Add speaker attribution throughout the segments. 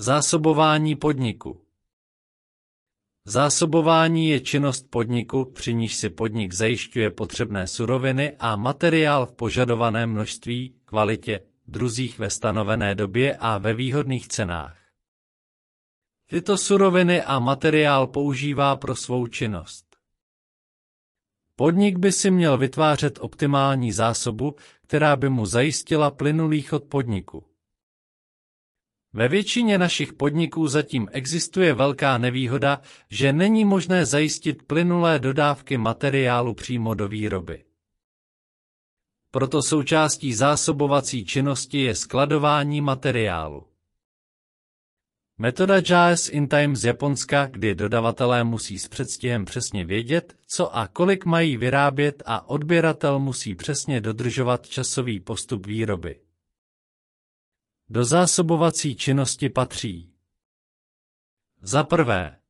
Speaker 1: Zásobování podniku Zásobování je činnost podniku, při níž si podnik zajišťuje potřebné suroviny a materiál v požadovaném množství, kvalitě, druzích ve stanovené době a ve výhodných cenách. Tyto suroviny a materiál používá pro svou činnost. Podnik by si měl vytvářet optimální zásobu, která by mu zajistila plynulý chod podniku. Ve většině našich podniků zatím existuje velká nevýhoda, že není možné zajistit plynulé dodávky materiálu přímo do výroby. Proto součástí zásobovací činnosti je skladování materiálu. Metoda JAS in Time z Japonska, kdy dodavatelé musí s předstihem přesně vědět, co a kolik mají vyrábět a odběratel musí přesně dodržovat časový postup výroby. Do zásobovací činnosti patří Za prvé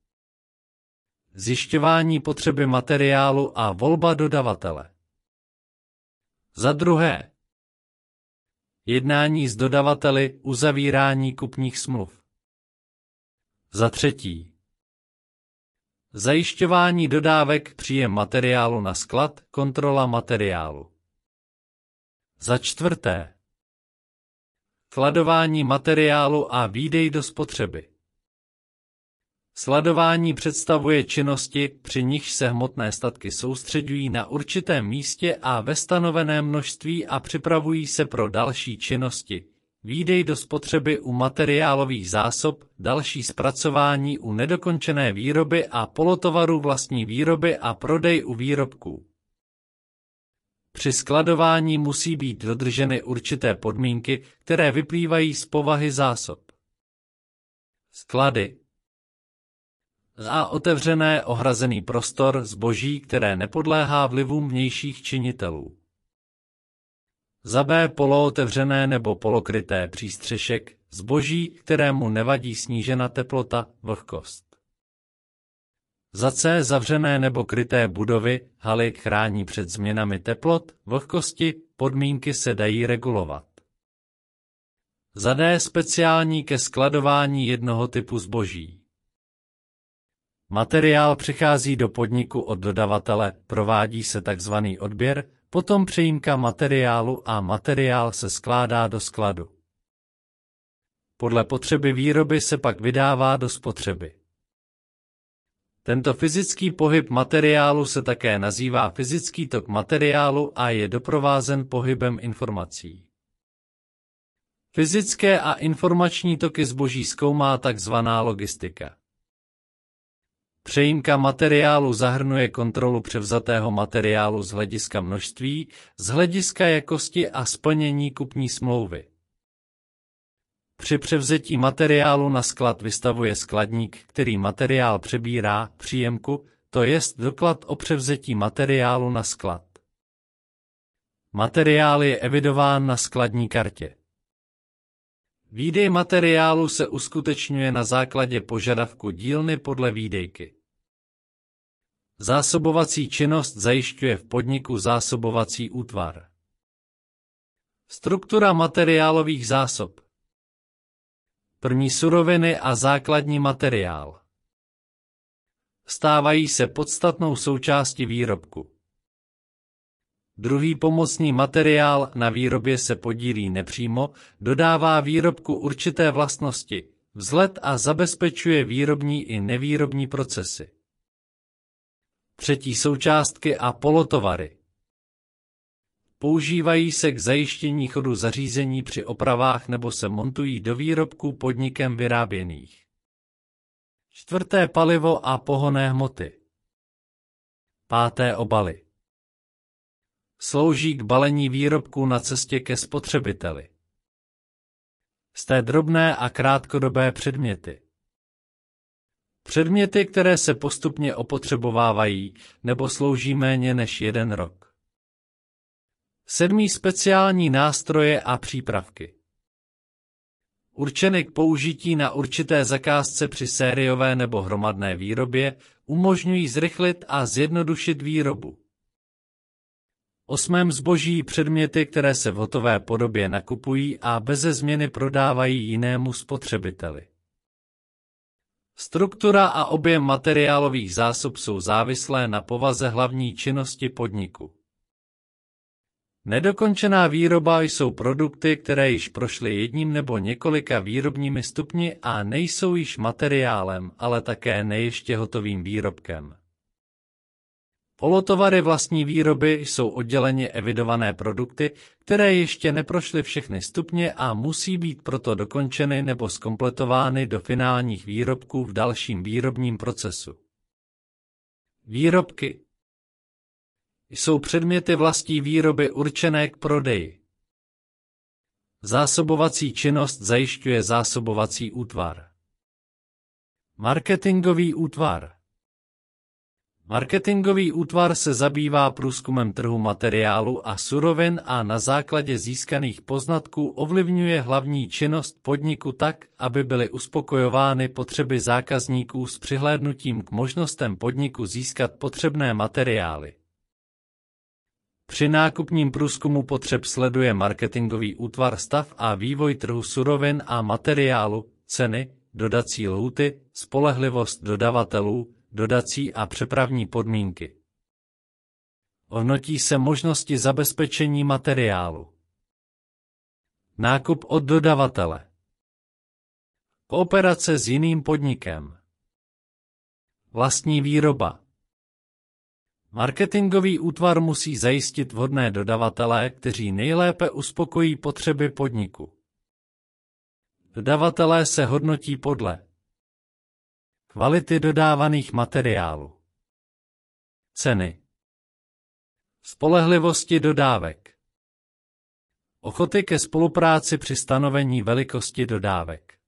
Speaker 1: Zjišťování potřeby materiálu a volba dodavatele. Za druhé Jednání s dodavateli, uzavírání kupních smluv. Za třetí Zajišťování dodávek, příjem materiálu na sklad, kontrola materiálu. Za čtvrté Sladování materiálu a výdej do spotřeby. Sladování představuje činnosti, při nichž se hmotné statky soustředují na určitém místě a ve stanoveném množství a připravují se pro další činnosti. Výdej do spotřeby u materiálových zásob, další zpracování u nedokončené výroby a polotovaru vlastní výroby a prodej u výrobků. Při skladování musí být dodrženy určité podmínky, které vyplývají z povahy zásob. Sklady A otevřené ohrazený prostor zboží, které nepodléhá vlivům vnějších činitelů. Za B polootevřené nebo polokryté přístřešek, zboží, kterému nevadí snížena teplota, vlhkost. Za C zavřené nebo kryté budovy, haly chrání před změnami teplot, vlhkosti, podmínky se dají regulovat. Za D speciální ke skladování jednoho typu zboží. Materiál přichází do podniku od dodavatele, provádí se tzv. odběr, potom přejímka materiálu a materiál se skládá do skladu. Podle potřeby výroby se pak vydává do spotřeby. Tento fyzický pohyb materiálu se také nazývá fyzický tok materiálu a je doprovázen pohybem informací. Fyzické a informační toky zboží zkoumá tzv. logistika. Přejímka materiálu zahrnuje kontrolu převzatého materiálu z hlediska množství, z hlediska jakosti a splnění kupní smlouvy. Při převzetí materiálu na sklad vystavuje skladník, který materiál přebírá, příjemku, to jest doklad o převzetí materiálu na sklad. Materiál je evidován na skladní kartě. Výdej materiálu se uskutečňuje na základě požadavku dílny podle výdejky. Zásobovací činnost zajišťuje v podniku zásobovací útvar. Struktura materiálových zásob První suroviny a základní materiál. Stávají se podstatnou součástí výrobku. Druhý pomocný materiál na výrobě se podílí nepřímo, dodává výrobku určité vlastnosti, vzhled a zabezpečuje výrobní i nevýrobní procesy. Třetí součástky a polotovary. Používají se k zajištění chodu zařízení při opravách nebo se montují do výrobků podnikem vyráběných. Čtvrté palivo a pohonné hmoty. Páté obaly. Slouží k balení výrobků na cestě ke spotřebiteli. Sté drobné a krátkodobé předměty. Předměty, které se postupně opotřebovávají nebo slouží méně než jeden rok. Sedmý speciální nástroje a přípravky. Určeny k použití na určité zakázce při sériové nebo hromadné výrobě, umožňují zrychlit a zjednodušit výrobu. Osmém zboží předměty, které se v hotové podobě nakupují a beze změny prodávají jinému spotřebiteli. Struktura a objem materiálových zásob jsou závislé na povaze hlavní činnosti podniku. Nedokončená výroba jsou produkty, které již prošly jedním nebo několika výrobními stupni a nejsou již materiálem, ale také neještě hotovým výrobkem. Polotovary vlastní výroby jsou odděleně evidované produkty, které ještě neprošly všechny stupně a musí být proto dokončeny nebo skompletovány do finálních výrobků v dalším výrobním procesu. Výrobky jsou předměty vlastní výroby určené k prodeji. Zásobovací činnost zajišťuje zásobovací útvar. Marketingový útvar Marketingový útvar se zabývá průzkumem trhu materiálu a surovin a na základě získaných poznatků ovlivňuje hlavní činnost podniku tak, aby byly uspokojovány potřeby zákazníků s přihlédnutím k možnostem podniku získat potřebné materiály. Při nákupním průzkumu potřeb sleduje marketingový útvar stav a vývoj trhu surovin a materiálu, ceny, dodací lhuty, spolehlivost dodavatelů, dodací a přepravní podmínky. Ohnotí se možnosti zabezpečení materiálu. Nákup od dodavatele. Kooperace s jiným podnikem. Vlastní výroba. Marketingový útvar musí zajistit vhodné dodavatele, kteří nejlépe uspokojí potřeby podniku. Dodavatelé se hodnotí podle Kvality dodávaných materiálů. Ceny. Spolehlivosti dodávek. Ochoty ke spolupráci při stanovení velikosti dodávek.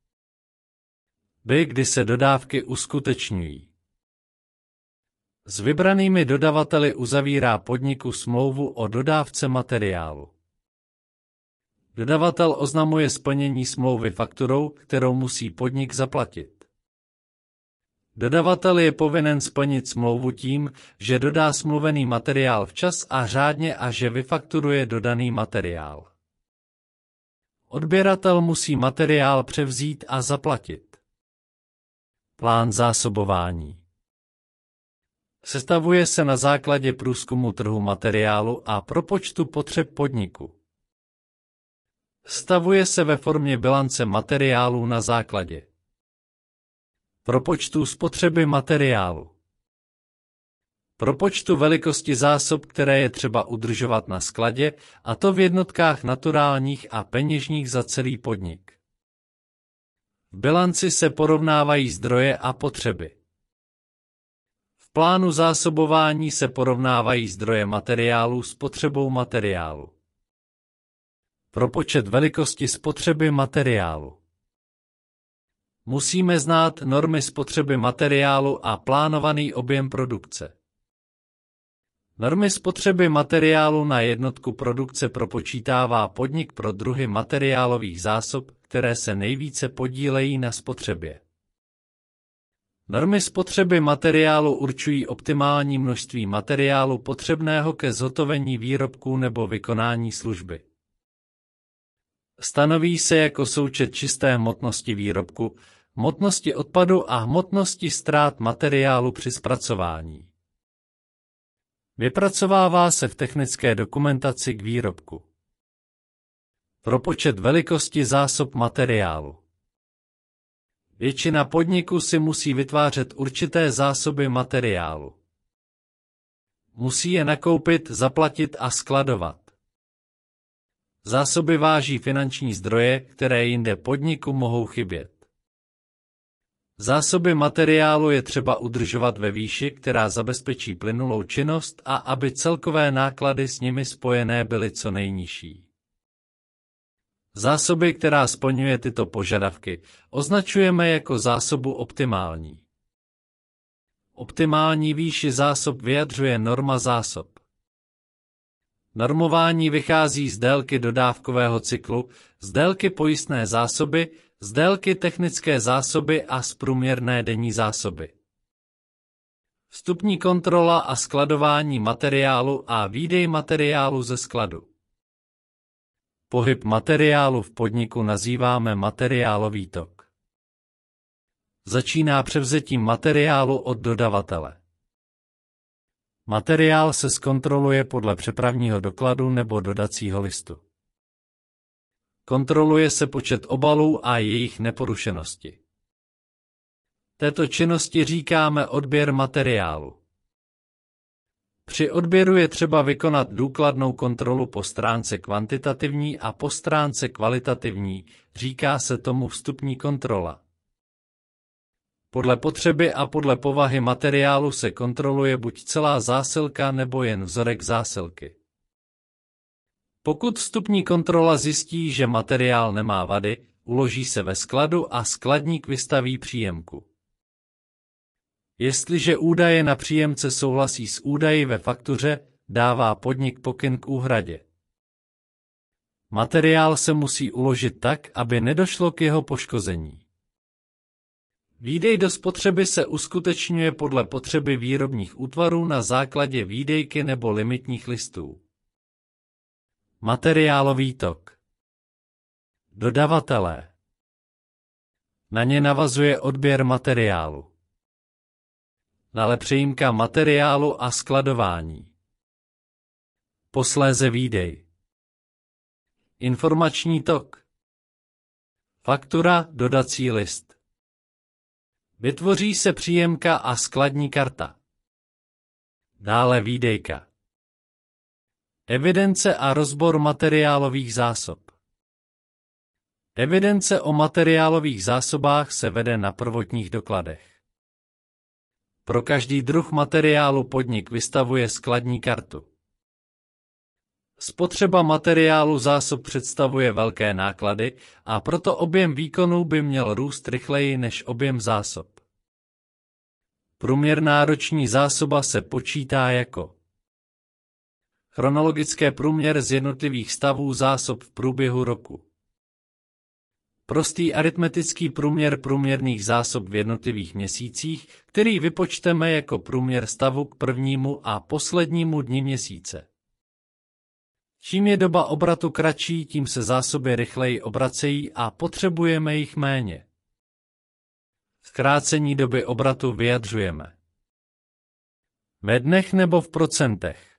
Speaker 1: By, kdy se dodávky uskutečňují. S vybranými dodavateli uzavírá podniku smlouvu o dodávce materiálu. Dodavatel oznamuje splnění smlouvy fakturou, kterou musí podnik zaplatit. Dodavatel je povinen splnit smlouvu tím, že dodá smluvený materiál včas a řádně a že vyfakturuje dodaný materiál. Odběratel musí materiál převzít a zaplatit. Plán zásobování Sestavuje se na základě průzkumu trhu materiálu a propočtu potřeb podniku. Stavuje se ve formě bilance materiálů na základě Propočtu spotřeby materiálu. Propočtu velikosti zásob, které je třeba udržovat na skladě, a to v jednotkách naturálních a peněžních za celý podnik. V bilanci se porovnávají zdroje a potřeby. Plánu zásobování se porovnávají zdroje materiálu s potřebou materiálu. Propočet velikosti spotřeby materiálu. Musíme znát normy spotřeby materiálu a plánovaný objem produkce. Normy spotřeby materiálu na jednotku produkce propočítává podnik pro druhy materiálových zásob, které se nejvíce podílejí na spotřebě. Normy spotřeby materiálu určují optimální množství materiálu potřebného ke zhotovení výrobků nebo vykonání služby. Stanoví se jako součet čisté hmotnosti výrobku, hmotnosti odpadu a hmotnosti ztrát materiálu při zpracování. Vypracovává se v technické dokumentaci k výrobku. Propočet velikosti zásob materiálu. Většina podniků si musí vytvářet určité zásoby materiálu. Musí je nakoupit, zaplatit a skladovat. Zásoby váží finanční zdroje, které jinde podniku mohou chybět. Zásoby materiálu je třeba udržovat ve výši, která zabezpečí plynulou činnost a aby celkové náklady s nimi spojené byly co nejnižší. Zásoby, která splňuje tyto požadavky, označujeme jako zásobu optimální. Optimální výši zásob vyjadřuje norma zásob. Normování vychází z délky dodávkového cyklu, z délky pojistné zásoby, z délky technické zásoby a z průměrné denní zásoby. Vstupní kontrola a skladování materiálu a výdej materiálu ze skladu. Pohyb materiálu v podniku nazýváme materiálový tok. začíná převzetím materiálu od dodavatele. Materiál se zkontroluje podle přepravního dokladu nebo dodacího listu. Kontroluje se počet obalů a jejich neporušenosti. Této činnosti říkáme odběr materiálu. Při odběru je třeba vykonat důkladnou kontrolu po stránce kvantitativní a po stránce kvalitativní, říká se tomu vstupní kontrola. Podle potřeby a podle povahy materiálu se kontroluje buď celá zásilka nebo jen vzorek zásilky. Pokud vstupní kontrola zjistí, že materiál nemá vady, uloží se ve skladu a skladník vystaví příjemku. Jestliže údaje na příjemce souhlasí s údaji ve faktuře, dává podnik pokyn k úhradě. Materiál se musí uložit tak, aby nedošlo k jeho poškození. Výdej do spotřeby se uskutečňuje podle potřeby výrobních útvarů na základě výdejky nebo limitních listů. Materiálový tok Dodavatelé Na ně navazuje odběr materiálu. Dále přejímka materiálu a skladování. Posléze výdej. Informační tok. Faktura, dodací list. Vytvoří se příjemka a skladní karta. Dále výdejka. Evidence a rozbor materiálových zásob. Evidence o materiálových zásobách se vede na prvotních dokladech. Pro každý druh materiálu podnik vystavuje skladní kartu. Spotřeba materiálu zásob představuje velké náklady a proto objem výkonů by měl růst rychleji než objem zásob. Průměrná roční zásoba se počítá jako chronologické průměr z jednotlivých stavů zásob v průběhu roku. Prostý aritmetický průměr průměrných zásob v jednotlivých měsících, který vypočteme jako průměr stavu k prvnímu a poslednímu dni měsíce. Čím je doba obratu kratší, tím se zásoby rychleji obracejí a potřebujeme jich méně. Zkrácení doby obratu vyjadřujeme. Ve dnech nebo v procentech.